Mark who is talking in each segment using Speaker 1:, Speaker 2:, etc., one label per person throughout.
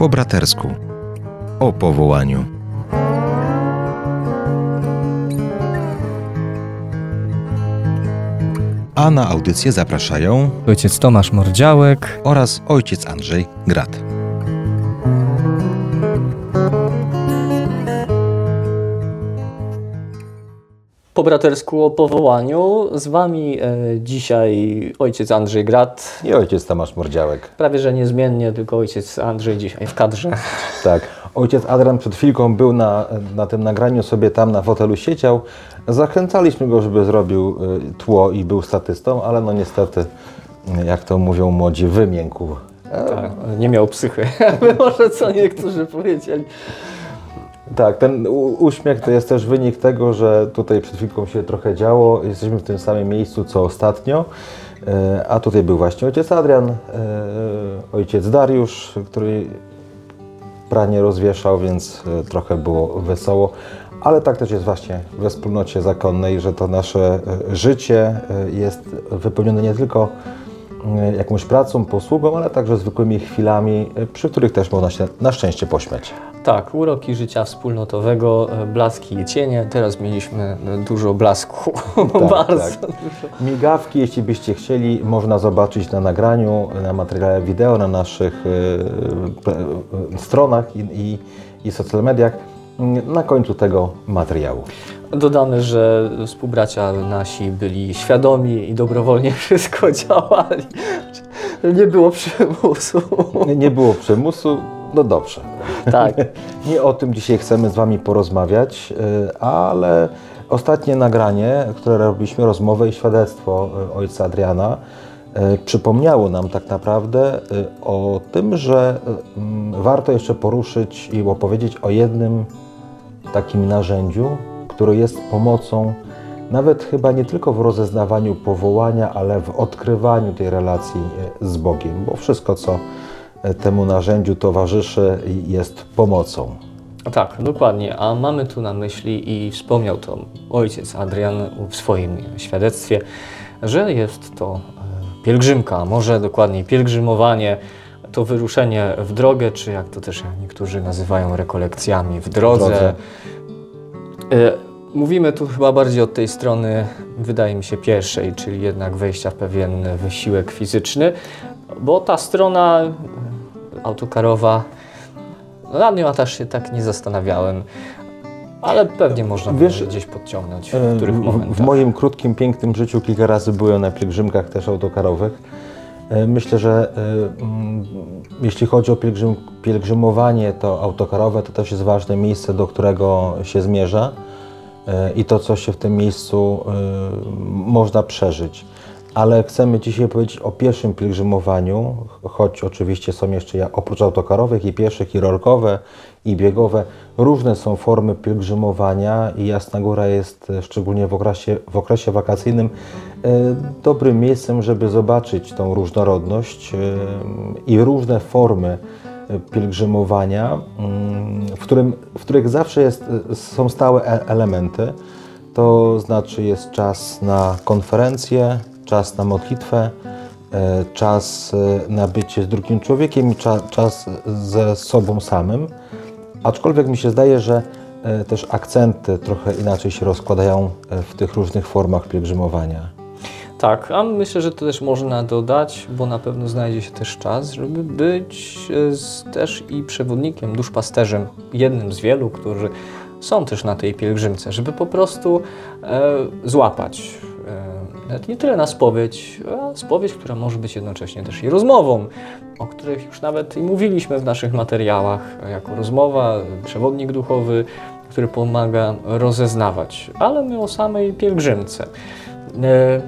Speaker 1: Po bratersku. O powołaniu. A na audycję zapraszają
Speaker 2: Ojciec Tomasz Mordziałek.
Speaker 1: oraz ojciec Andrzej Grat.
Speaker 3: Po bratersku o powołaniu. Z Wami e, dzisiaj ojciec Andrzej Grat.
Speaker 4: I ojciec Tomasz Mordziałek.
Speaker 3: Prawie że niezmiennie, tylko ojciec Andrzej dzisiaj w kadrze.
Speaker 4: Tak. Ojciec Adrian przed chwilką był na, na tym nagraniu, sobie tam na fotelu siedział. Zachęcaliśmy go, żeby zrobił y, tło i był statystą, ale no niestety, y, jak to mówią młodzi, wymiękł.
Speaker 3: Tak, nie miał psychy. Może co niektórzy powiedzieli.
Speaker 4: Tak, ten uśmiech to jest też wynik tego, że tutaj przed chwilką się trochę działo. Jesteśmy w tym samym miejscu co ostatnio. E, A tutaj był właśnie ojciec Adrian, e, ojciec Dariusz, który pranie rozwieszał, więc e, trochę było wesoło. Ale tak też jest właśnie we wspólnocie zakonnej, że to nasze życie jest wypełnione nie tylko jakąś pracą, posługą, ale także zwykłymi chwilami, przy których też można się na szczęście pośmiać.
Speaker 3: Tak, uroki życia wspólnotowego, e, blaski i cienie. Teraz mieliśmy e, dużo blasku. Bardzo
Speaker 4: tak.
Speaker 3: dużo.
Speaker 4: Migawki, jeśli byście chcieli, można zobaczyć na nagraniu, na materiale wideo, na naszych e, stronach i, i, i social mediach mm, na końcu tego materiału.
Speaker 3: Dodamy, że współbracia nasi byli świadomi i dobrowolnie wszystko działali. Nie było przymusu.
Speaker 4: Nie, nie było przymusu, no dobrze.
Speaker 3: Tak.
Speaker 4: Nie o tym dzisiaj chcemy z Wami porozmawiać, e, ale ostatnie nagranie, które robiliśmy, rozmowę i świadectwo e, ojca Adriana, e, przypomniało nam tak naprawdę o tym, że mm, warto jeszcze poruszyć i opowiedzieć o jednym takim narzędziu, które jest pomocą nawet chyba nie tylko w rozeznawaniu powołania, ale w odkrywaniu tej relacji z Bogiem, bo wszystko, co temu narzędziu towarzyszy, jest pomocą.
Speaker 3: Tak, dokładnie. A mamy tu na myśli i wspomniał to ojciec Adrian w swoim świadectwie, że jest to e, pielgrzymka, może dokładniej pielgrzymowanie, to wyruszenie w drogę, czy jak to też niektórzy nazywają rekolekcjami w drodze.
Speaker 4: drodze.
Speaker 3: E, Mówimy tu chyba bardziej od tej strony, wydaje mi się, pierwszej, czyli jednak wejścia w pewien wysiłek fizyczny, bo ta strona e, autokarowa, no nad nią też się tak nie zastanawiałem, ale pewnie można
Speaker 4: Wiesz,
Speaker 3: gdzieś podciągnąć
Speaker 4: E,
Speaker 3: w których
Speaker 4: w,
Speaker 3: momentach.
Speaker 4: w moim krótkim, pięknym życiu kilka razy byłem na pielgrzymkach też autokarowych. E, Myślę, że e, mm, jeśli chodzi o pielgrzym, pielgrzymowanie to autokarowe, to też jest ważne miejsce, do którego się zmierza e, i to, co się w tym miejscu e, można przeżyć. Ale chcemy dzisiaj powiedzieć o pieszym pielgrzymowaniu, choć oczywiście są jeszcze oprócz autokarowych i pieszych, i rolkowe, i biegowe. Różne są formy pielgrzymowania i Jasna Góra jest e, szczególnie w okresie, w okresie wakacyjnym e, dobrym miejscem, żeby zobaczyć tą różnorodność e, i różne formy pielgrzymowania, mm, w, którym, w których zawsze jest, są stałe elementy. To znaczy jest czas na konferencję, czas na modlitwę, e, czas e, na bycie z drugim człowiekiem i cza, czas ze sobą samym. Aczkolwiek mi się zdaje, że e, też akcenty trochę inaczej się rozkładają w tych różnych formach pielgrzymowania.
Speaker 3: Tak, a myślę, że to też można dodać, bo na pewno znajdzie się też czas, żeby być z, też i przewodnikiem, duszpasterzem, jednym z wielu, którzy są też na tej pielgrzymce, żeby po prostu e, złapać nawet nie tyle na spowiedź, a spowiedź, która może być jednocześnie też i rozmową, o których już nawet i mówiliśmy w naszych materiałach, e, jako rozmowa, e, przewodnik duchowy, który pomaga rozeznawać, ale my o samej pielgrzymce. E,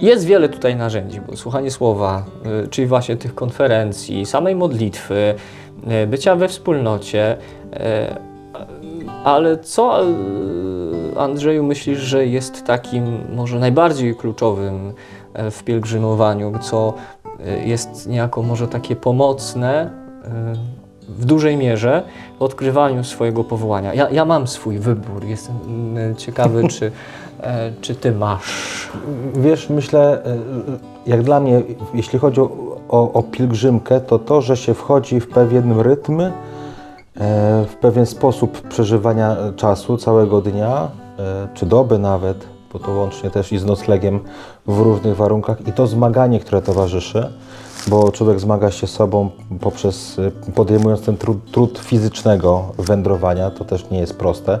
Speaker 3: jest wiele tutaj narzędzi, bo słuchanie słowa, y, czyli właśnie tych konferencji, samej modlitwy, y, bycia we wspólnocie. Ale co, y, Andrzeju, myślisz, że jest takim może najbardziej kluczowym y, w pielgrzymowaniu, co y, jest niejako może takie pomocne w dużej mierze w odkrywaniu swojego powołania? Ja, ja mam swój wybór, jestem y, ciekawy, czy, e, czy ty masz.
Speaker 4: Wiesz, myślę, e, jak dla mnie, jeśli chodzi o o, pielgrzymkę, to to, że się wchodzi w pewien rytm, e, w pewien sposób przeżywania czasu całego dnia, e, czy doby nawet, bo to łącznie też i z noclegiem w różnych warunkach i to zmaganie, które towarzyszy, bo człowiek zmaga się sobą poprzez e, podejmując ten trud, trud fizycznego wędrowania, to też nie jest proste,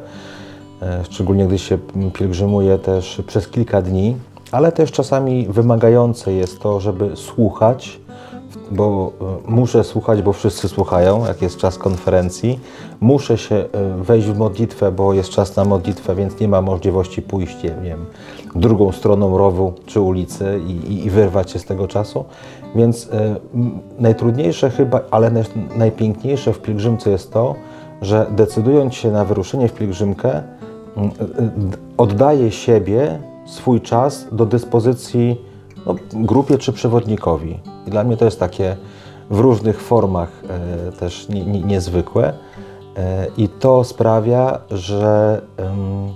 Speaker 4: e, szczególnie gdy się pielgrzymuje też przez kilka dni, ale też czasami wymagające jest to, żeby słuchać, bo e, muszę słuchać, bo wszyscy słuchają, jak jest czas konferencji. Muszę się e, wejść w modlitwę, bo jest czas na modlitwę, więc nie ma możliwości pójść, nie wiem, drugą stroną rowu czy ulicy i, i, wyrwać się z tego czasu. Więc e, najtrudniejsze chyba, ale naj, najpiękniejsze w pielgrzymce jest to, że decydując się na wyruszenie w pielgrzymkę, m, e, e, oddaję siebie, swój czas do dyspozycji no, grupie czy przewodnikowi. I dla mnie to jest takie w różnych formach e, też nie, nie, niezwykłe. E, I to sprawia, że em,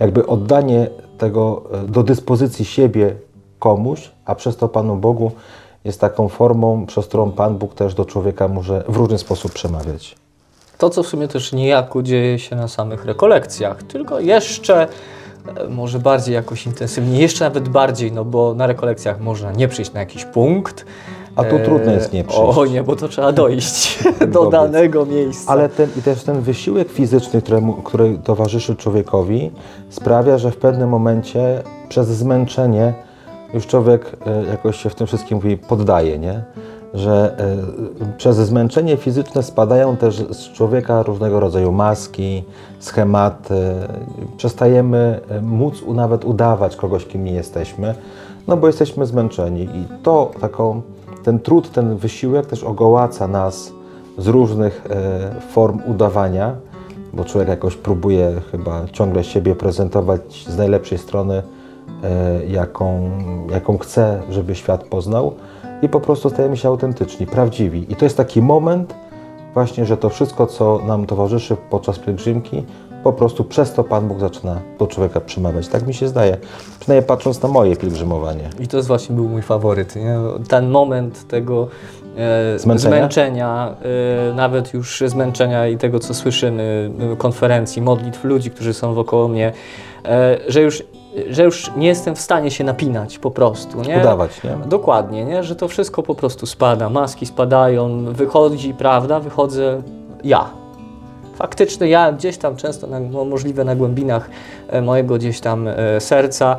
Speaker 4: jakby oddanie tego e, do dyspozycji siebie komuś, a przez to Panu Bogu jest taką formą, przez którą Pan Bóg też do człowieka może w różny sposób przemawiać.
Speaker 3: To, co w sumie też niejako dzieje się na samych rekolekcjach, tylko jeszcze może bardziej jakoś intensywnie, jeszcze nawet bardziej, no bo na rekolekcjach można nie przyjść na jakiś punkt.
Speaker 4: A tu
Speaker 3: E,
Speaker 4: trudno jest nie przyjść.
Speaker 3: O nie, bo to trzeba dojść do danego miejsca.
Speaker 4: Ale ten, i też ten wysiłek fizyczny, któremu, który towarzyszy człowiekowi, sprawia, że w pewnym momencie przez zmęczenie już człowiek e, jakoś się w tym wszystkim mówi, poddaje, nie? Że e, przez zmęczenie fizyczne spadają też z człowieka różnego rodzaju maski, schematy. Przestajemy e, móc nawet udawać kogoś, kim nie jesteśmy, no bo jesteśmy zmęczeni. I to taką, ten trud, ten wysiłek też ogołaca nas z różnych e, form udawania, bo człowiek jakoś próbuje chyba ciągle siebie prezentować z najlepszej strony, jaką, jaką chce, żeby świat poznał i po prostu stajemy się autentyczni, prawdziwi. I to jest taki moment właśnie, że to wszystko, co nam towarzyszy podczas pielgrzymki, po prostu przez to Pan Bóg zaczyna do człowieka przemawiać. Tak mi się zdaje, przynajmniej patrząc na moje pielgrzymowanie.
Speaker 3: I to jest właśnie był mój faworyt. Nie? Ten moment tego e,
Speaker 4: Zmęczenia?
Speaker 3: zmęczenia, e, nawet już zmęczenia i tego, co słyszymy, konferencji, modlitw ludzi, którzy są wokoło mnie, e, że, już, że już nie jestem w stanie się napinać po prostu. Nie?
Speaker 4: Udawać, nie?
Speaker 3: Dokładnie, nie? że to wszystko po prostu spada, maski spadają, wychodzi prawda, wychodzę ja. Faktycznie ja gdzieś tam często, na, no, możliwe na głębinach e, mojego gdzieś tam e, serca,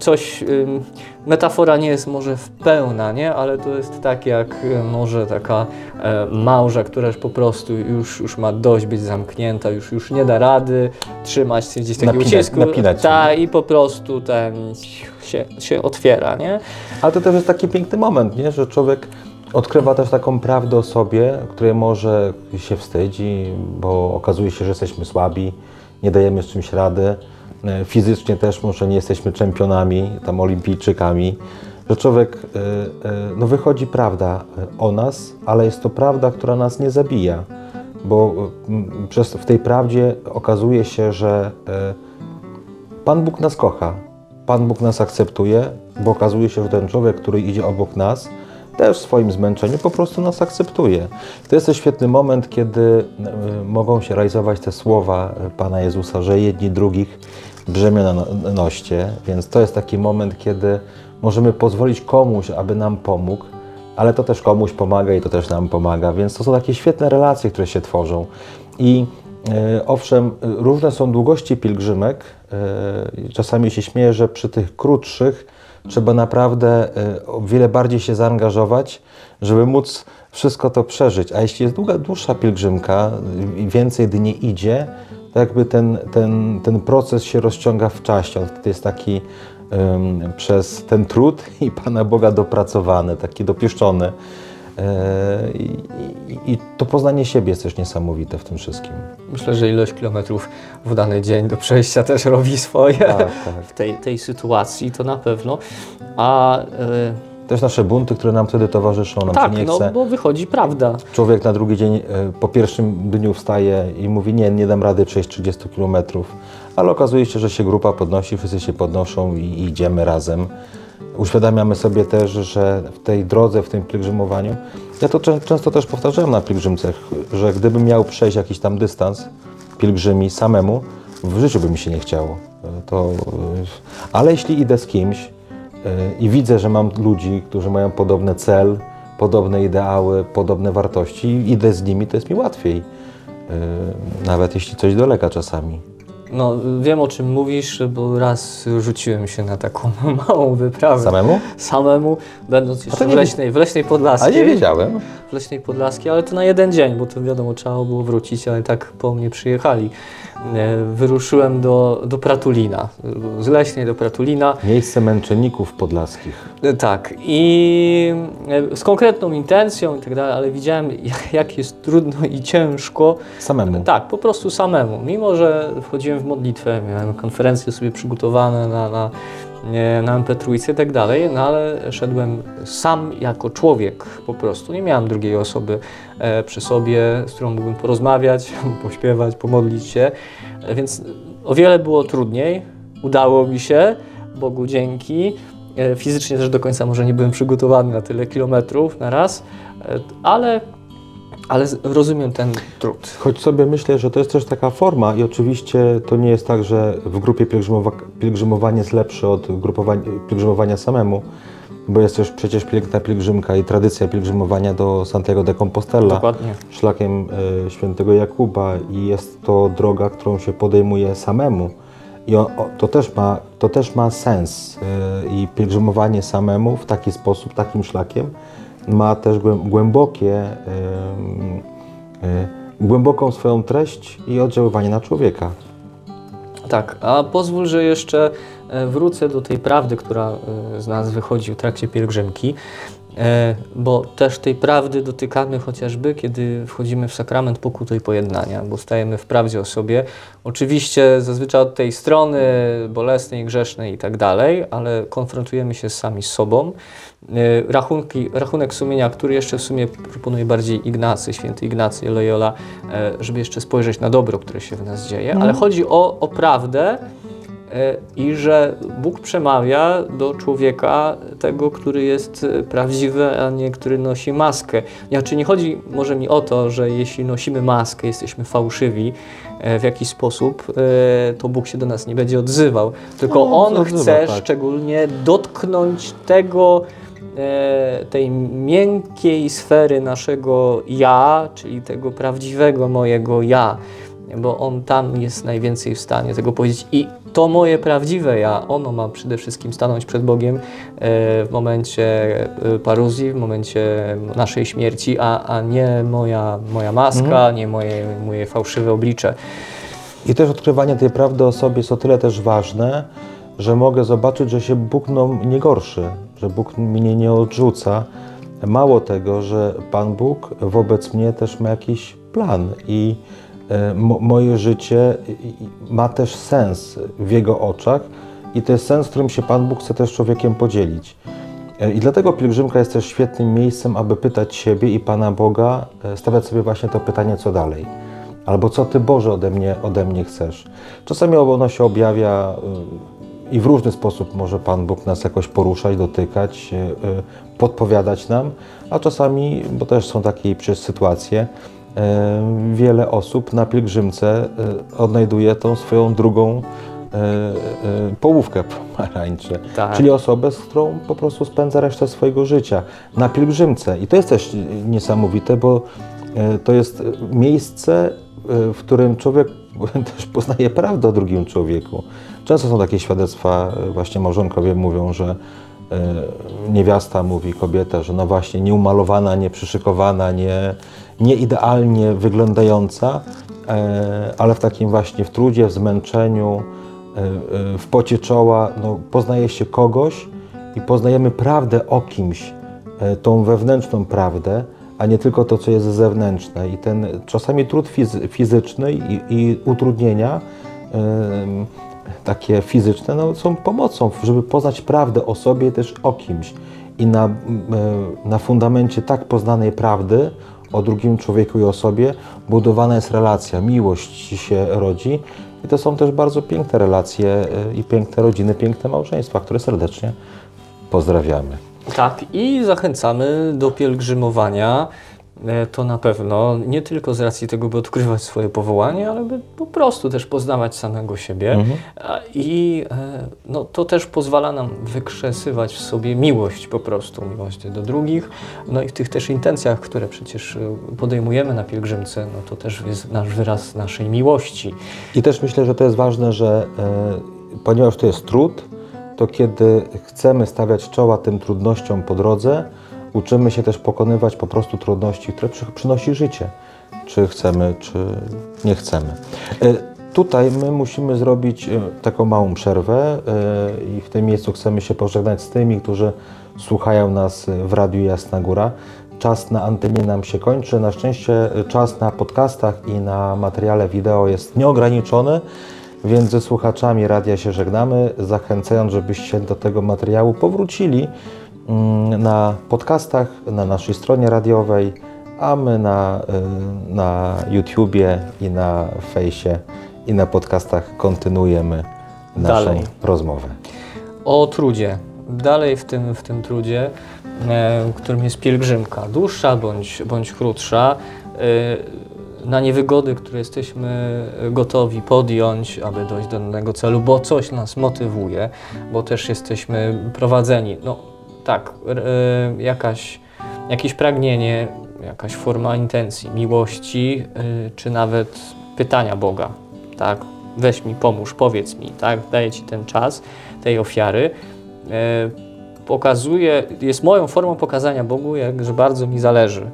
Speaker 3: coś, ym, metafora nie jest może w pełna, nie? ale to jest tak jak e, może taka e, małża, która już po prostu już, już ma dość być zamknięta, już, już nie da rady trzymać się gdzieś takiego
Speaker 4: Napinać-
Speaker 3: ucisku.
Speaker 4: napinać
Speaker 3: Ta, i po prostu ten się, się otwiera, nie?
Speaker 4: Ale to też jest taki piękny moment, nie? że człowiek odkrywa też taką prawdę o sobie, której może się wstydzi, bo okazuje się, że jesteśmy słabi, nie dajemy z czymś rady. E, Fizycznie też może nie jesteśmy czempionami, tam olimpijczykami. Że człowiek, e, e, no wychodzi prawda o nas, ale jest to prawda, która nas nie zabija, bo przez, w tej prawdzie okazuje się, że Pan Bóg nas kocha, Pan Bóg nas akceptuje, bo okazuje się, że ten człowiek, który idzie obok nas, też w swoim zmęczeniu po prostu nas akceptuje. To jest też świetny moment, kiedy mogą się realizować te słowa Pana Jezusa, że jedni drugich brzemiona no- noście, więc to jest taki moment, kiedy możemy pozwolić komuś, aby nam pomógł, ale to też komuś pomaga i to też nam pomaga, więc to są takie świetne relacje, które się tworzą. I e, owszem, różne są długości pielgrzymek. E, czasami się śmieję, że przy tych krótszych trzeba naprawdę e, o wiele bardziej się zaangażować, żeby móc wszystko to przeżyć. A jeśli jest długa, dłuższa pielgrzymka i więcej dni idzie, to jakby ten, ten, ten proces się rozciąga w czasie. On wtedy jest taki em, przez ten trud i Pana Boga dopracowany, taki dopieszczony. E, I, i, I to poznanie siebie jest też niesamowite w tym wszystkim.
Speaker 3: Myślę, że ilość kilometrów w dany dzień do przejścia też robi swoje
Speaker 4: Tak, tak.
Speaker 3: w tej, tej sytuacji, to na pewno. A e,
Speaker 4: Też nasze bunty, które nam wtedy towarzyszą, nam
Speaker 3: tak,
Speaker 4: się nie
Speaker 3: no
Speaker 4: chce.
Speaker 3: bo wychodzi prawda.
Speaker 4: Człowiek na drugi dzień e, po pierwszym dniu wstaje i mówi, nie, nie dam rady przejść 30 km, ale okazuje się, że się grupa podnosi, wszyscy się podnoszą i, i idziemy razem. Uświadamiamy sobie też, że w tej drodze, w tym pielgrzymowaniu, ja to czę- często też powtarzałem na pielgrzymcach, że gdybym miał przejść jakiś tam dystans pielgrzymi samemu, w życiu by mi się nie chciało. To, ale jeśli idę z kimś e, i widzę, że mam ludzi, którzy mają podobny cel, podobne ideały, podobne wartości, i idę z nimi, to jest mi łatwiej. E, Nawet jeśli coś dolega czasami.
Speaker 3: No, wiem o czym mówisz, bo raz rzuciłem się na taką małą wyprawę.
Speaker 4: Samemu?
Speaker 3: Samemu, będąc jeszcze w Leśnej, w Leśnej
Speaker 4: A
Speaker 3: Podlaskiej.
Speaker 4: nie wiedziałem.
Speaker 3: Leśnej Podlaskiej, ale to na jeden dzień, bo to wiadomo, trzeba było wrócić, ale tak po mnie przyjechali. E, Wyruszyłem do, do Pratulina, z Leśnej do Pratulina.
Speaker 4: Miejsce męczenników podlaskich.
Speaker 3: E, Tak, i e, z konkretną intencją i tak dalej, ale widziałem, jak jest trudno i ciężko.
Speaker 4: Samemu.
Speaker 3: Tak, po prostu samemu. Mimo, że wchodziłem w modlitwę, miałem konferencje sobie przygotowane na, na, na MP3 i tak dalej, no ale szedłem sam jako człowiek po prostu. Nie miałem drugiej osoby e, przy sobie, z którą mógłbym porozmawiać, pośpiewać, pomodlić się, więc o wiele było trudniej. Udało mi się, Bogu dzięki. E, Fizycznie też do końca może nie byłem przygotowany na tyle kilometrów na raz, e, ale, ale rozumiem ten trud.
Speaker 4: Choć sobie myślę, że to jest też taka forma i oczywiście to nie jest tak, że w grupie pielgrzymowa pielgrzymowanie jest lepsze od pielgrzymowania samemu, bo jest też przecież piękna pielgrzymka i tradycja pielgrzymowania do Santiago de Compostela,
Speaker 3: Dokładnie.
Speaker 4: szlakiem e, świętego Jakuba i jest to droga, którą się podejmuje samemu. I o, o, to, też ma, to też ma sens e, i pielgrzymowanie samemu w taki sposób, takim szlakiem ma też głę- głębokie, e, głęboką swoją treść i oddziaływanie na człowieka.
Speaker 3: Tak, a pozwól, że jeszcze e, wrócę do tej prawdy, która e, z nas wychodzi w trakcie pielgrzymki, bo też tej prawdy dotykamy chociażby, kiedy wchodzimy w sakrament pokuty i pojednania, bo stajemy w prawdzie o sobie. Oczywiście zazwyczaj od tej strony bolesnej, grzesznej i tak dalej, ale konfrontujemy się sami z sobą. E, Rachunki, rachunek sumienia, który jeszcze w sumie proponuje bardziej Ignacy, święty Ignacy Loyola, e, żeby jeszcze spojrzeć na dobro, które się w nas dzieje, ale chodzi o, o prawdę e, i że Bóg przemawia do człowieka tego, który jest e, prawdziwy, a nie który nosi maskę. Znaczy nie chodzi może mi o to, że jeśli nosimy maskę, jesteśmy fałszywi e, w jakiś sposób, e, to Bóg się do nas nie będzie odzywał, tylko
Speaker 4: No,
Speaker 3: On
Speaker 4: odzywa,
Speaker 3: chce
Speaker 4: tak.
Speaker 3: szczególnie dotknąć tego, e, tej miękkiej sfery naszego ja, czyli tego prawdziwego mojego ja, bo on tam jest najwięcej w stanie tego powiedzieć. I to moje prawdziwe ja, ono ma przede wszystkim stanąć przed Bogiem e, w momencie e, paruzji, w momencie naszej śmierci, a, a nie moja, moja maska, nie moje, moje fałszywe oblicze.
Speaker 4: I też odkrywanie tej prawdy o sobie jest o tyle też ważne, że mogę zobaczyć, że się Bóg mną nie gorszy, że Bóg mnie nie odrzuca. Mało tego, że Pan Bóg wobec mnie też ma jakiś plan i moje życie ma też sens w Jego oczach i to jest sens, którym się Pan Bóg chce też człowiekiem podzielić. E, I dlatego pielgrzymka jest też świetnym miejscem, aby pytać siebie i Pana Boga, e, stawiać sobie właśnie to pytanie, co dalej. Albo co Ty Boże ode mnie, ode mnie chcesz. Czasami ono się objawia i w różny sposób może Pan Bóg nas jakoś poruszać, dotykać, podpowiadać nam, a czasami, bo też są takie sytuacje, wiele osób na pielgrzymce y, odnajduje tą swoją drugą y, połówkę pomarańczy.
Speaker 3: Tak.
Speaker 4: Czyli osobę, z którą po prostu spędza resztę swojego życia na pielgrzymce. I to jest też niesamowite, bo to jest miejsce, w którym człowiek też poznaje prawdę o drugim człowieku. Często są takie świadectwa, właśnie małżonkowie mówią, że niewiasta mówi kobieta, że no właśnie nieumalowana, nieprzyszykowana, nie, nie idealnie wyglądająca, e, ale w takim właśnie w trudzie, w zmęczeniu, e, e, w pocie czoła, no, poznaje się kogoś i poznajemy prawdę o kimś, e, tą wewnętrzną prawdę, a nie tylko to, co jest zewnętrzne. I ten czasami trud fizy- fizyczny i, i utrudnienia takie fizyczne no, są pomocą, żeby poznać prawdę o sobie też o kimś. I na, e, na fundamencie tak poznanej prawdy o drugim człowieku i o sobie budowana jest relacja, miłość się rodzi. I to są też bardzo piękne relacje e, i piękne rodziny, piękne małżeństwa, które serdecznie pozdrawiamy.
Speaker 3: Tak, i zachęcamy do pielgrzymowania. E, To na pewno nie tylko z racji tego, by odkrywać swoje powołanie, ale by po prostu też poznawać samego siebie.
Speaker 4: Mhm.
Speaker 3: I e, no, to też pozwala nam wykrzesywać w sobie miłość po prostu, miłość do drugich. No i w tych też intencjach, które przecież e, podejmujemy na pielgrzymce, no to też jest nasz wyraz naszej miłości.
Speaker 4: I też myślę, że to jest ważne, że e, ponieważ to jest trud, to kiedy chcemy stawiać czoła tym trudnościom po drodze, uczymy się też pokonywać po prostu trudności, które przy, przynosi życie. Czy chcemy, czy nie chcemy. E, tutaj my musimy zrobić e, taką małą przerwę e, i w tym miejscu chcemy się pożegnać z tymi, którzy słuchają nas w Radiu Jasna Góra. Czas na antenie nam się kończy. Na szczęście czas na podcastach i na materiale wideo jest nieograniczony, więc ze słuchaczami radia się żegnamy, zachęcając, żebyście do tego materiału powrócili na podcastach, na naszej stronie radiowej, a my na, y, na YouTubie i na fejsie i na podcastach kontynuujemy naszą
Speaker 3: Dalej.
Speaker 4: rozmowę.
Speaker 3: o trudzie. Dalej w tym, w tym trudzie, e, którym jest pielgrzymka, dłuższa bądź, bądź krótsza, e, na niewygody, które jesteśmy gotowi podjąć, aby dojść do danego celu, bo coś nas motywuje, bo też jesteśmy prowadzeni. No tak, e, jakaś, jakieś pragnienie, jakaś forma intencji, miłości, e, czy nawet pytania Boga, tak, weź mi, pomóż, powiedz mi, tak, daję Ci ten czas tej ofiary, e, pokazuje, jest moją formą pokazania Bogu, jak, że bardzo mi zależy.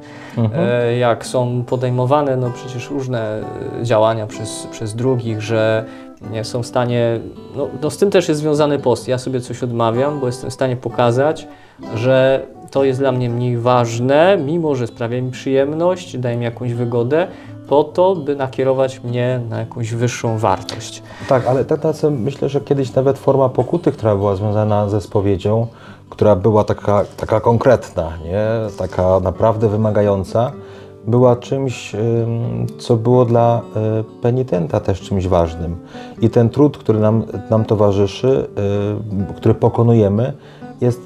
Speaker 3: E, jak są podejmowane no przecież różne działania przez, przez drugich, że nie są w stanie, no, no z tym też jest związany post. Ja sobie coś odmawiam, bo jestem w stanie pokazać, że to jest dla mnie mniej ważne, mimo że sprawia mi przyjemność, daje mi jakąś wygodę, po to, by nakierować mnie na jakąś wyższą wartość.
Speaker 4: Tak, ale tak tacy, myślę, że kiedyś nawet forma pokuty, która była związana ze spowiedzią, która była taka, taka konkretna, nie? taka naprawdę wymagająca, była czymś, ym, co było dla y, penitenta też czymś ważnym. I ten trud, który nam, nam towarzyszy, y, który pokonujemy, jest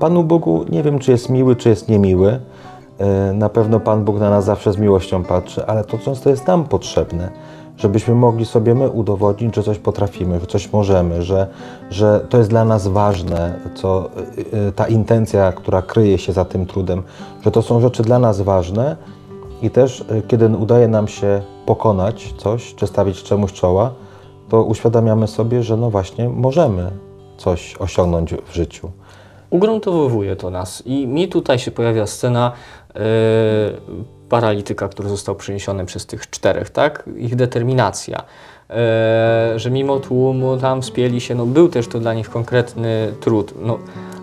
Speaker 4: Panu Bogu, nie wiem czy jest miły, czy jest niemiły. E, Na pewno Pan Bóg na nas zawsze z miłością patrzy, ale to często jest nam potrzebne, żebyśmy mogli sobie my udowodnić, że coś potrafimy, że coś możemy, że, że to jest dla nas ważne, co, y, y, ta intencja, która kryje się za tym trudem, że to są rzeczy dla nas ważne i też y, kiedy udaje nam się pokonać coś, czy stawić czemuś czoła, to uświadamiamy sobie, że no właśnie możemy coś osiągnąć w życiu.
Speaker 3: Ugruntowuje to nas i mi tutaj się pojawia scena e, paralityka, który został przeniesiony przez tych czterech, tak? Ich determinacja. E, że mimo tłumu tam wspięli się, no był też to dla nich konkretny trud. No,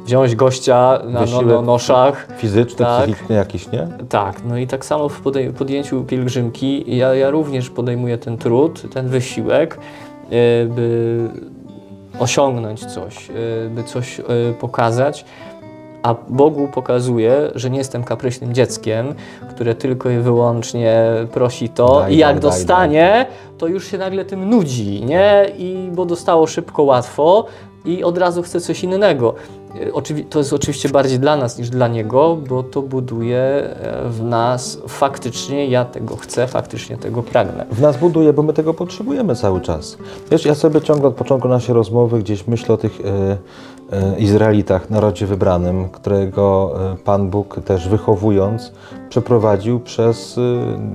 Speaker 3: wziąć gościa na no, no, noszach,
Speaker 4: Fizyczny,
Speaker 3: Tak.
Speaker 4: psychiczny jakiś, nie?
Speaker 3: tak, no i tak samo w podjęciu pielgrzymki ja, ja również podejmuję ten trud, ten wysiłek, e, by osiągnąć coś, e, by coś e, pokazać, a Bogu pokazuje, że nie jestem kapryśnym dzieckiem, które tylko i wyłącznie prosi to
Speaker 4: Daj,
Speaker 3: i jak
Speaker 4: daj, daj,
Speaker 3: dostanie, to już się nagle tym nudzi, nie? I bo dostało szybko, łatwo i od razu chce coś innego. E, to jest oczywiście bardziej dla nas niż dla niego, bo to buduje e, w nas faktycznie ja tego chcę, faktycznie tego pragnę.
Speaker 4: W nas buduje, bo my tego potrzebujemy cały czas. Wiesz, ja sobie ciągle od początku naszej rozmowy gdzieś myślę o tych e, Izraelitach, narodzie wybranym, którego Pan Bóg też wychowując przeprowadził przez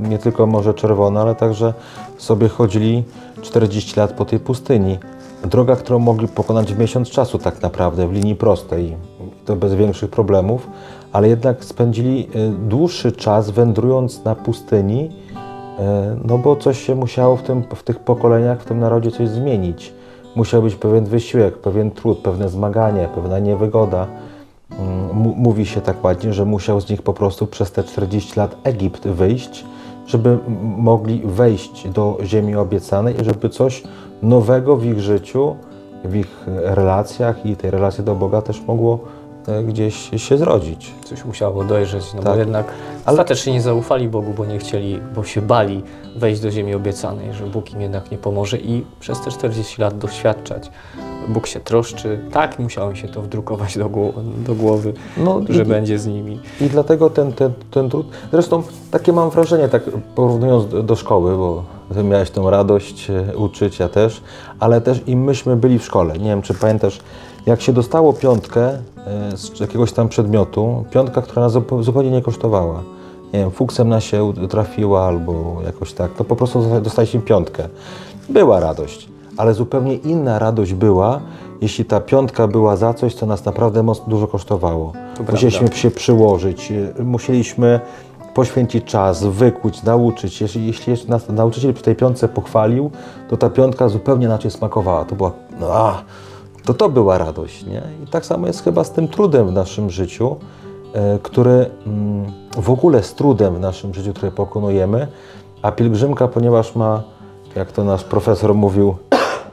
Speaker 4: nie tylko Morze Czerwone, ale także sobie chodzili 40 lat po tej pustyni. Droga, którą mogli pokonać w miesiąc czasu tak naprawdę, w linii prostej, to bez większych problemów, ale jednak spędzili e, dłuższy czas wędrując na pustyni, E, No bo coś się musiało w, tym, w tych pokoleniach, w tym narodzie coś zmienić. Musiał być pewien wysiłek, pewien trud, pewne zmaganie, pewna niewygoda. Mm, Mówi się tak ładnie, że musiał z nich po prostu przez te 40 lat Egipt wyjść, żeby mogli wejść do ziemi obiecanej żeby coś nowego w ich życiu, w ich relacjach i tej relacji do Boga też mogło e, gdzieś się zrodzić.
Speaker 3: Coś musiało dojrzeć, no
Speaker 4: Tak.
Speaker 3: bo jednak
Speaker 4: Ale-
Speaker 3: ostatecznie nie zaufali Bogu, bo nie chcieli, bo się bali wejść do ziemi obiecanej, że Bóg im jednak nie pomoże i przez te 40 lat doświadczać Bóg się troszczy. Tak, musiałem się to wdrukować do, gło- do głowy,
Speaker 4: No,
Speaker 3: że
Speaker 4: i-
Speaker 3: będzie z nimi.
Speaker 4: I dlatego ten, ten, ten trud. Zresztą takie mam wrażenie, tak porównując do, do szkoły, bo ty miałeś tą radość e, uczyć, ja też, ale też i myśmy byli w szkole. Nie wiem, czy pamiętasz, jak się dostało piątkę e, z jakiegoś tam przedmiotu, piątka, która nas zupełnie nie kosztowała. Nie wiem, fuksem na się trafiła albo jakoś tak, to po prostu dosta- dostaliśmy piątkę. Była radość, ale zupełnie inna radość była, jeśli ta piątka była za coś, co nas naprawdę mocno dużo kosztowało.
Speaker 3: To
Speaker 4: Musieliśmy się przyłożyć, y, musieliśmy poświęcić czas, wykuć, nauczyć. Jeśli, jeśli nas nauczyciel przy tej piątce pochwalił, to ta piątka zupełnie inaczej smakowała. To była, no a, to to była radość, nie? I tak samo jest chyba z tym trudem w naszym życiu, e, który mm, w ogóle z trudem w naszym życiu, które pokonujemy, a pielgrzymka, ponieważ ma, jak to nasz profesor mówił,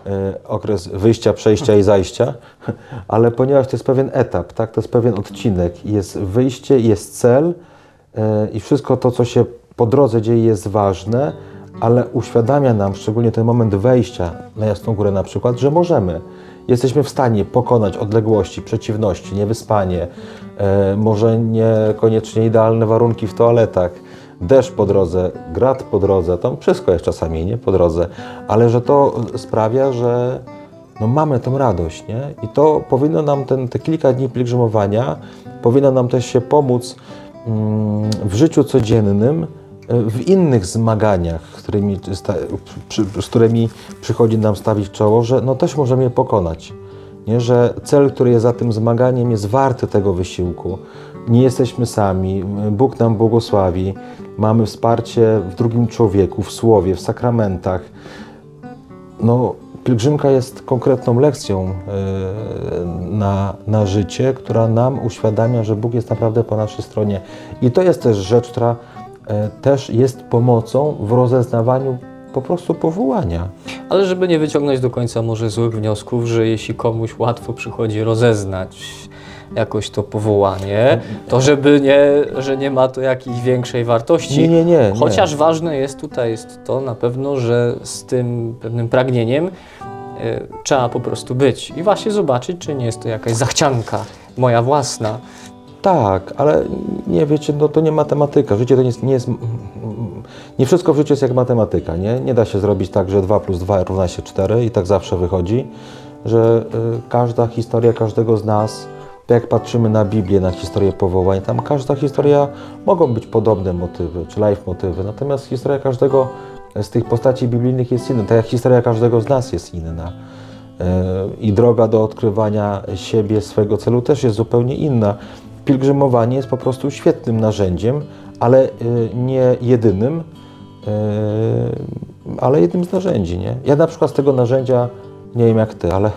Speaker 4: e, okres wyjścia, przejścia i zajścia, ale ponieważ to jest pewien etap, tak, to jest pewien odcinek, jest wyjście, jest cel i wszystko to, co się po drodze dzieje jest ważne, ale uświadamia nam, szczególnie ten moment wejścia na Jasną Górę na przykład, że możemy. Jesteśmy w stanie pokonać odległości, przeciwności, niewyspanie, e, może niekoniecznie idealne warunki w toaletach, deszcz po drodze, grad po drodze, tam wszystko jest czasami nie po drodze, ale że to sprawia, że no mamy tą radość, nie? I to powinno nam ten, te kilka dni pielgrzymowania, powinno nam też się pomóc w życiu codziennym, e, w innych zmaganiach, z którymi, z którymi przychodzi nam stawić czoło, że no też możemy je pokonać. Nie? Że cel, który jest za tym zmaganiem, jest warty tego wysiłku. Nie jesteśmy sami, Bóg nam błogosławi, mamy wsparcie w drugim człowieku, w słowie, w sakramentach. No, pielgrzymka jest konkretną lekcją e, na, na życie, która nam uświadamia, że Bóg jest naprawdę po naszej stronie. I to jest też rzecz, która e, też jest pomocą w rozeznawaniu po prostu powołania.
Speaker 3: Ale żeby nie wyciągnąć do końca może złych wniosków, że jeśli komuś łatwo przychodzi rozeznać jakoś to powołanie, to żeby nie, że nie ma to jakiejś większej wartości.
Speaker 4: Nie, nie, nie, nie.
Speaker 3: Chociaż ważne jest tutaj jest to na pewno, że z tym pewnym pragnieniem e, trzeba po prostu być i właśnie zobaczyć, czy nie jest to jakaś zachcianka moja własna.
Speaker 4: Tak, ale nie wiecie, no to nie matematyka. Życie to nie jest, nie jest. Nie wszystko w życiu jest jak matematyka, nie? Nie da się zrobić tak, że 2 plus 2 równa się 4 i tak zawsze wychodzi, że y, każda historia każdego z nas, jak patrzymy na Biblię, na historię powołań, tam każda historia mogą być podobne motywy, czy life motywy, natomiast historia każdego z tych postaci biblijnych jest inna, tak jak historia każdego z nas jest inna. I droga do odkrywania siebie, swego celu też jest zupełnie inna. Pielgrzymowanie jest po prostu świetnym narzędziem, ale y, nie jedynym, y, ale jednym z narzędzi. Nie? Ja na przykład z tego narzędzia, nie wiem jak ty, ale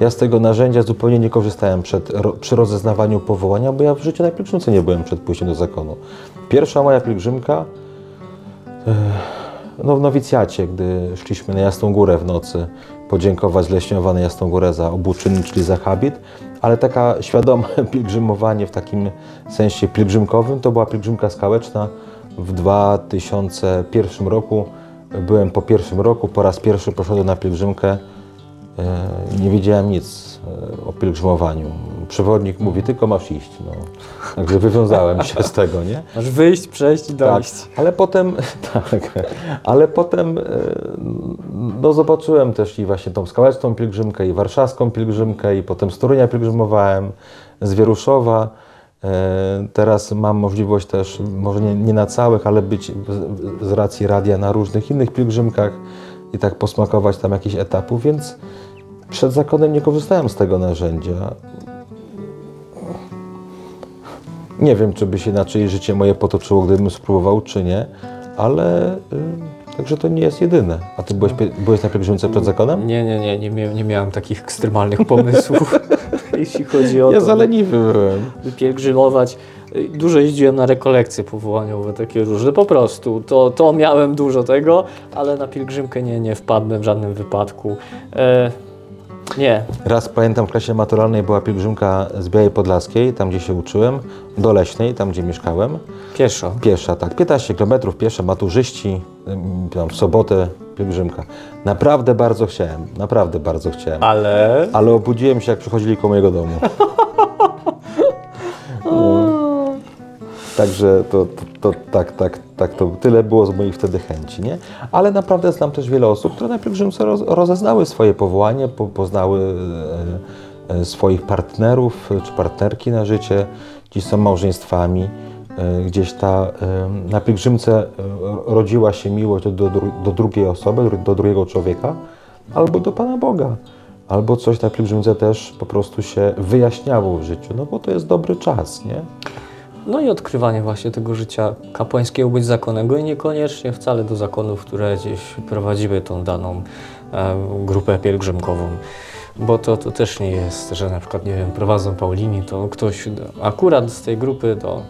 Speaker 4: ja z tego narzędzia zupełnie nie korzystałem przed, przy rozeznawaniu powołania, bo ja w życiu na pielgrzymce nie byłem przed pójściem do zakonu. Pierwsza moja pielgrzymka no, w nowicjacie, gdy szliśmy na Jasną Górę w nocy, podziękować leśniowanej Jasną Górę za obuczyn, czyli za habit, ale taka świadome pielgrzymowanie w takim sensie pielgrzymkowym to była pielgrzymka skałeczna w 2001 roku. Byłem po pierwszym roku, po raz pierwszy poszedłem na pielgrzymkę. E, Nie wiedziałem nic e, o pielgrzymowaniu. Przewodnik mówi, tylko masz iść. No. Także wywiązałem się z tego, nie?
Speaker 3: Masz wyjść, przejść i
Speaker 4: Tak,
Speaker 3: dojść.
Speaker 4: ale potem, tak, ale potem no, zobaczyłem też i właśnie tą skałeczną pielgrzymkę, i warszawską pielgrzymkę, i potem z Torunia pielgrzymowałem, z Wieruszowa. E, Teraz mam możliwość też, może nie, nie na całych, ale być z racji radia na różnych innych pielgrzymkach i tak posmakować tam jakichś etapów, więc przed zakonem nie korzystałem z tego narzędzia. Nie wiem, czy by się inaczej życie moje potoczyło, gdybym spróbował, czy nie, ale y, także to nie jest jedyne. A ty byłeś, byłeś na pielgrzymce przed zakonem?
Speaker 3: Nie, nie, nie, nie, mia- nie miałem takich ekstremalnych pomysłów, jeśli chodzi o
Speaker 4: Ja
Speaker 3: to,
Speaker 4: zaleniwy byłem.
Speaker 3: by pielgrzymować. Dużo jeździłem na rekolekcje powołaniowe, takie różne, po prostu. To, to miałem dużo tego, ale na pielgrzymkę nie, nie wpadłem w żadnym wypadku. E, nie,
Speaker 4: Raz pamiętam w klasie maturalnej była pielgrzymka z Białej Podlaskiej, tam gdzie się uczyłem, do Leśnej, tam gdzie mieszkałem.
Speaker 3: pieszo.
Speaker 4: Piesza, tak, 15 km pieszo, maturzyści, tam w sobotę pielgrzymka. Naprawdę bardzo chciałem, naprawdę bardzo chciałem.
Speaker 3: Ale...
Speaker 4: Ale obudziłem się, jak przychodzili koło mojego domu. No. Także to, to, to tak, tak, tak, to tyle było z moich wtedy chęci, nie? Ale naprawdę znam też wiele osób, które na pielgrzymce roz, rozeznały swoje powołanie, po, poznały e, e, swoich partnerów e, czy partnerki na życie, dziś są małżeństwami. E, Gdzieś ta, e, na pielgrzymce rodziła się miłość do, do, do drugiej osoby, do drugiego człowieka, albo do Pana Boga. Albo coś na pielgrzymce też po prostu się wyjaśniało w życiu, no bo to jest dobry czas, nie?
Speaker 3: No i odkrywanie właśnie tego życia kapłańskiego bądź zakonnego i niekoniecznie wcale do zakonów, które gdzieś prowadziły tą daną e, grupę pielgrzymkową. Bo to, to też nie jest, że na przykład, nie wiem, prowadzą Paulini, to ktoś akurat z tej grupy do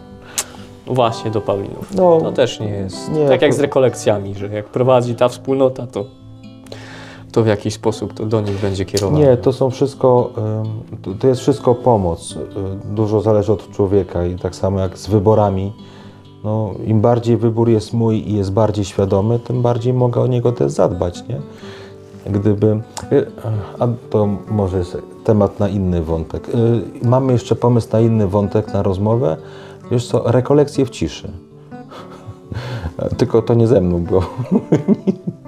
Speaker 3: właśnie do Paulinów.
Speaker 4: No,
Speaker 3: to też nie jest
Speaker 4: nie,
Speaker 3: tak jak z rekolekcjami, że jak prowadzi ta wspólnota, to, to w jakiś sposób to do nich będzie kierowane.
Speaker 4: Nie, to są wszystko, to- jest wszystko pomoc. Y, Dużo zależy od człowieka i tak samo jak z wyborami. No, Im bardziej wybór jest mój i jest bardziej świadomy, tym bardziej mogę o niego też zadbać, nie? Gdyby, y, a to może jest temat na inny wątek. Y, Mamy jeszcze pomysł na inny wątek, na rozmowę. Wiesz co, rekolekcje w ciszy. Tylko to nie ze mną, bo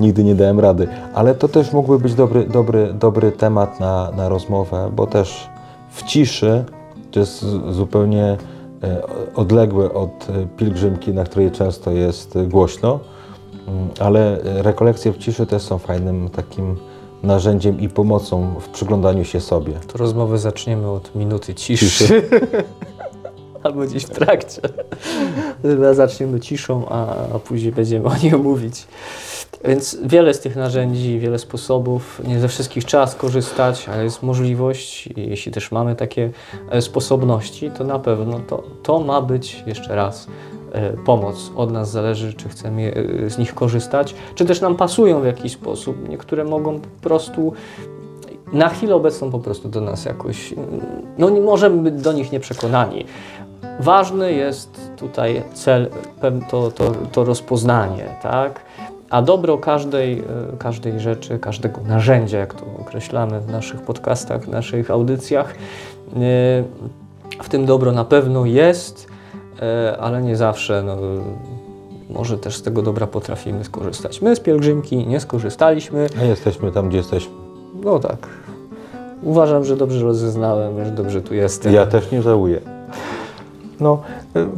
Speaker 4: nigdy nie dałem rady. Ale to też mógłby być dobry, dobry, dobry temat na, na rozmowę, bo też w ciszy to jest zupełnie e, odległe od e, pielgrzymki, na której często jest e, głośno, Mm, ale rekolekcje w ciszy też są fajnym takim narzędziem i pomocą w przyglądaniu się sobie.
Speaker 3: To rozmowę zaczniemy od minuty ciszy. Albo gdzieś w trakcie. Zaczniemy ciszą, a później będziemy o niej mówić. Więc wiele z tych narzędzi, wiele sposobów, nie ze wszystkich trzeba skorzystać, ale jest możliwość, jeśli też mamy takie e, sposobności, to na pewno to, to ma być jeszcze raz e, pomoc. Od nas zależy, czy chcemy e, z nich korzystać, czy też nam pasują w jakiś sposób. Niektóre mogą po prostu na chwilę obecną po prostu do nas jakoś, no nie możemy być do nich nieprzekonani. Ważny jest tutaj cel, to, to, to rozpoznanie, tak? A dobro każdej, e, każdej rzeczy, każdego narzędzia, jak to określamy w naszych podcastach, w naszych audycjach, e, w tym dobro na pewno jest, e, ale nie zawsze no, może też z tego dobra potrafimy skorzystać. My z pielgrzymki nie skorzystaliśmy,
Speaker 4: A jesteśmy tam, gdzie jesteśmy.
Speaker 3: no tak. Uważam, że dobrze rozeznałem, że dobrze tu jestem.
Speaker 4: Ja też nie żałuję. No,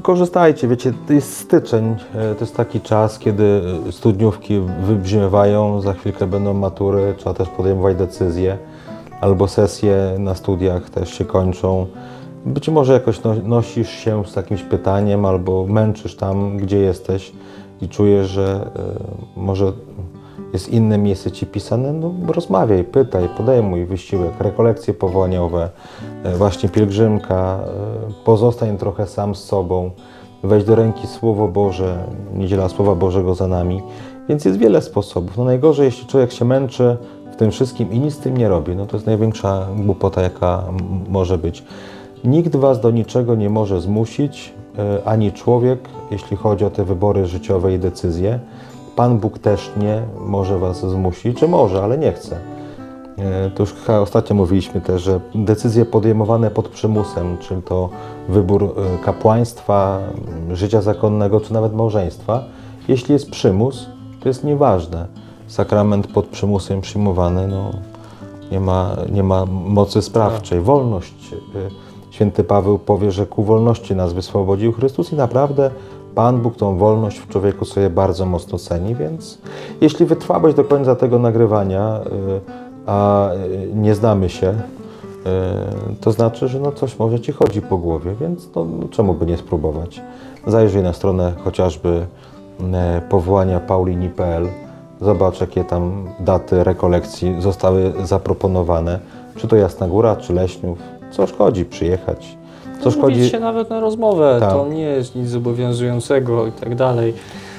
Speaker 4: korzystajcie, wiecie, to jest styczeń, y, to jest taki czas, kiedy y, studniówki wybrzmiewają, za chwilkę będą matury, trzeba też podejmować decyzje, albo sesje na studiach też się kończą. Być może jakoś no, nosisz się z jakimś pytaniem, albo męczysz tam, gdzie jesteś i czujesz, że y, może jest inne miejsce ci pisane, no rozmawiaj, pytaj, podejmuj wysiłek, rekolekcje powołaniowe, e, właśnie pielgrzymka, e, pozostań trochę sam z sobą, weź do ręki Słowo Boże, niedziela Słowa Bożego za nami, więc jest wiele sposobów. No najgorzej, jeśli człowiek się męczy w tym wszystkim i nic z tym nie robi, no to jest największa głupota, jaka może być. Nikt was do niczego nie może zmusić, e, ani człowiek, jeśli chodzi o te wybory życiowe i decyzje. Pan Bóg też nie może was zmusić, czy może, ale nie chce. E, To już ostatnio mówiliśmy też, że decyzje podejmowane pod przymusem, czyli to wybór e, kapłaństwa, życia zakonnego, czy nawet małżeństwa, jeśli jest przymus, to jest nieważne. Sakrament pod przymusem przyjmowany, no, nie, ma, nie ma mocy sprawczej. Wolność. e, Święty Paweł powie, że ku wolności nas wyswobodził Chrystus i naprawdę Pan Bóg tą wolność w człowieku sobie bardzo mocno ceni, więc jeśli wytrwałeś do końca tego nagrywania, y, a y, nie znamy się, y, to znaczy, że no coś może Ci chodzi po głowie, więc no, no czemu by nie spróbować? Zajrzyj na stronę chociażby powołania paulini.pl, zobacz jakie tam daty rekolekcji zostały zaproponowane, czy to Jasna Góra, czy Leśniów, co szkodzi przyjechać,
Speaker 3: Umówić
Speaker 4: szkodzi...
Speaker 3: się nawet na rozmowę,
Speaker 4: Tak.
Speaker 3: to nie jest nic zobowiązującego i tak dalej.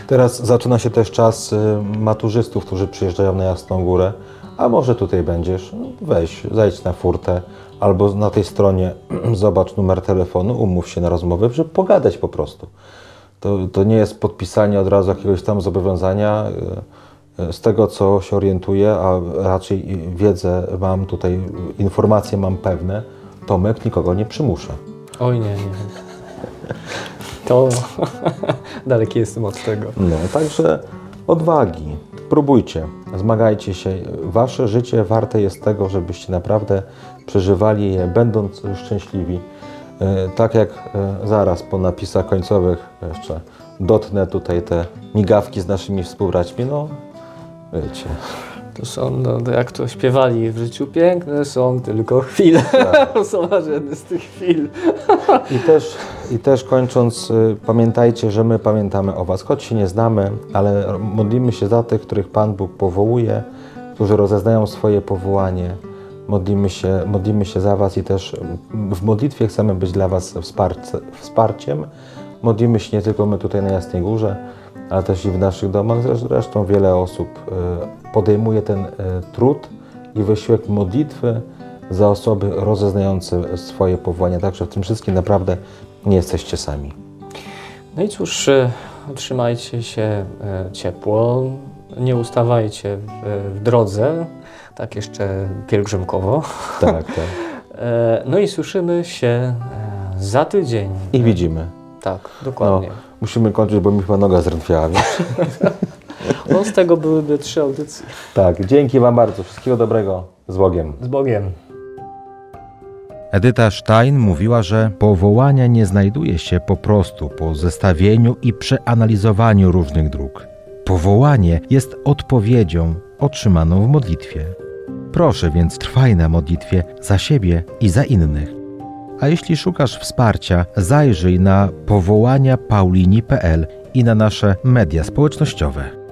Speaker 4: Teraz zaczyna się też czas y, maturzystów, którzy przyjeżdżają na Jasną Górę. A może tutaj będziesz? No, Weź, zajdź na furtę albo na tej stronie zobacz numer telefonu, umów się na rozmowę, żeby pogadać po prostu. To, to nie jest podpisanie od razu jakiegoś tam zobowiązania. y, E, Z tego, co się orientuję, a raczej wiedzę mam tutaj, informacje mam pewne, Tomek nikogo nie przymusza.
Speaker 3: Oj nie, nie. To daleki jestem od tego.
Speaker 4: No, także odwagi, próbujcie, zmagajcie się. Wasze życie warte jest tego, żebyście naprawdę przeżywali je, będąc szczęśliwi. E, Tak jak e, zaraz po napisach końcowych jeszcze dotnę tutaj te migawki z naszymi współbraćmi, no wiecie.
Speaker 3: To są, no, to jak to śpiewali, w życiu piękne są tylko chwile. To są żadne z tych chwil.
Speaker 4: I też, I też kończąc, y, pamiętajcie, że my pamiętamy o Was, choć się nie znamy, ale modlimy się za tych, których Pan Bóg powołuje, którzy rozeznają swoje powołanie. Modlimy się, modlimy się za Was i też w modlitwie chcemy być dla Was wsparcie, wsparciem. Modlimy się nie tylko my tutaj na Jasnej Górze, ale też i w naszych domach. Zresztą wiele osób y, podejmuje ten y, trud i wysiłek modlitwy za osoby rozeznające swoje powołania. Także w tym wszystkim naprawdę nie jesteście sami.
Speaker 3: No i cóż, e, trzymajcie się e, ciepło, nie ustawajcie w, w drodze, tak jeszcze pielgrzymkowo.
Speaker 4: Tak, tak.
Speaker 3: E, No i słyszymy się e, za tydzień.
Speaker 4: I widzimy.
Speaker 3: Tak,
Speaker 4: No,
Speaker 3: dokładnie.
Speaker 4: Musimy kończyć, bo mi chyba noga zdrętwiała, wiesz?
Speaker 3: No z tego byłyby trzy audycje.
Speaker 4: Tak, dzięki Wam bardzo. Wszystkiego dobrego. Z Bogiem.
Speaker 3: Z Bogiem.
Speaker 1: Edyta Stein mówiła, że powołania nie znajduje się po prostu po zestawieniu i przeanalizowaniu różnych dróg. Powołanie jest odpowiedzią otrzymaną w modlitwie. Proszę więc trwaj na modlitwie za siebie i za innych. A jeśli szukasz wsparcia, zajrzyj na powołania paulini.pl i na nasze media społecznościowe.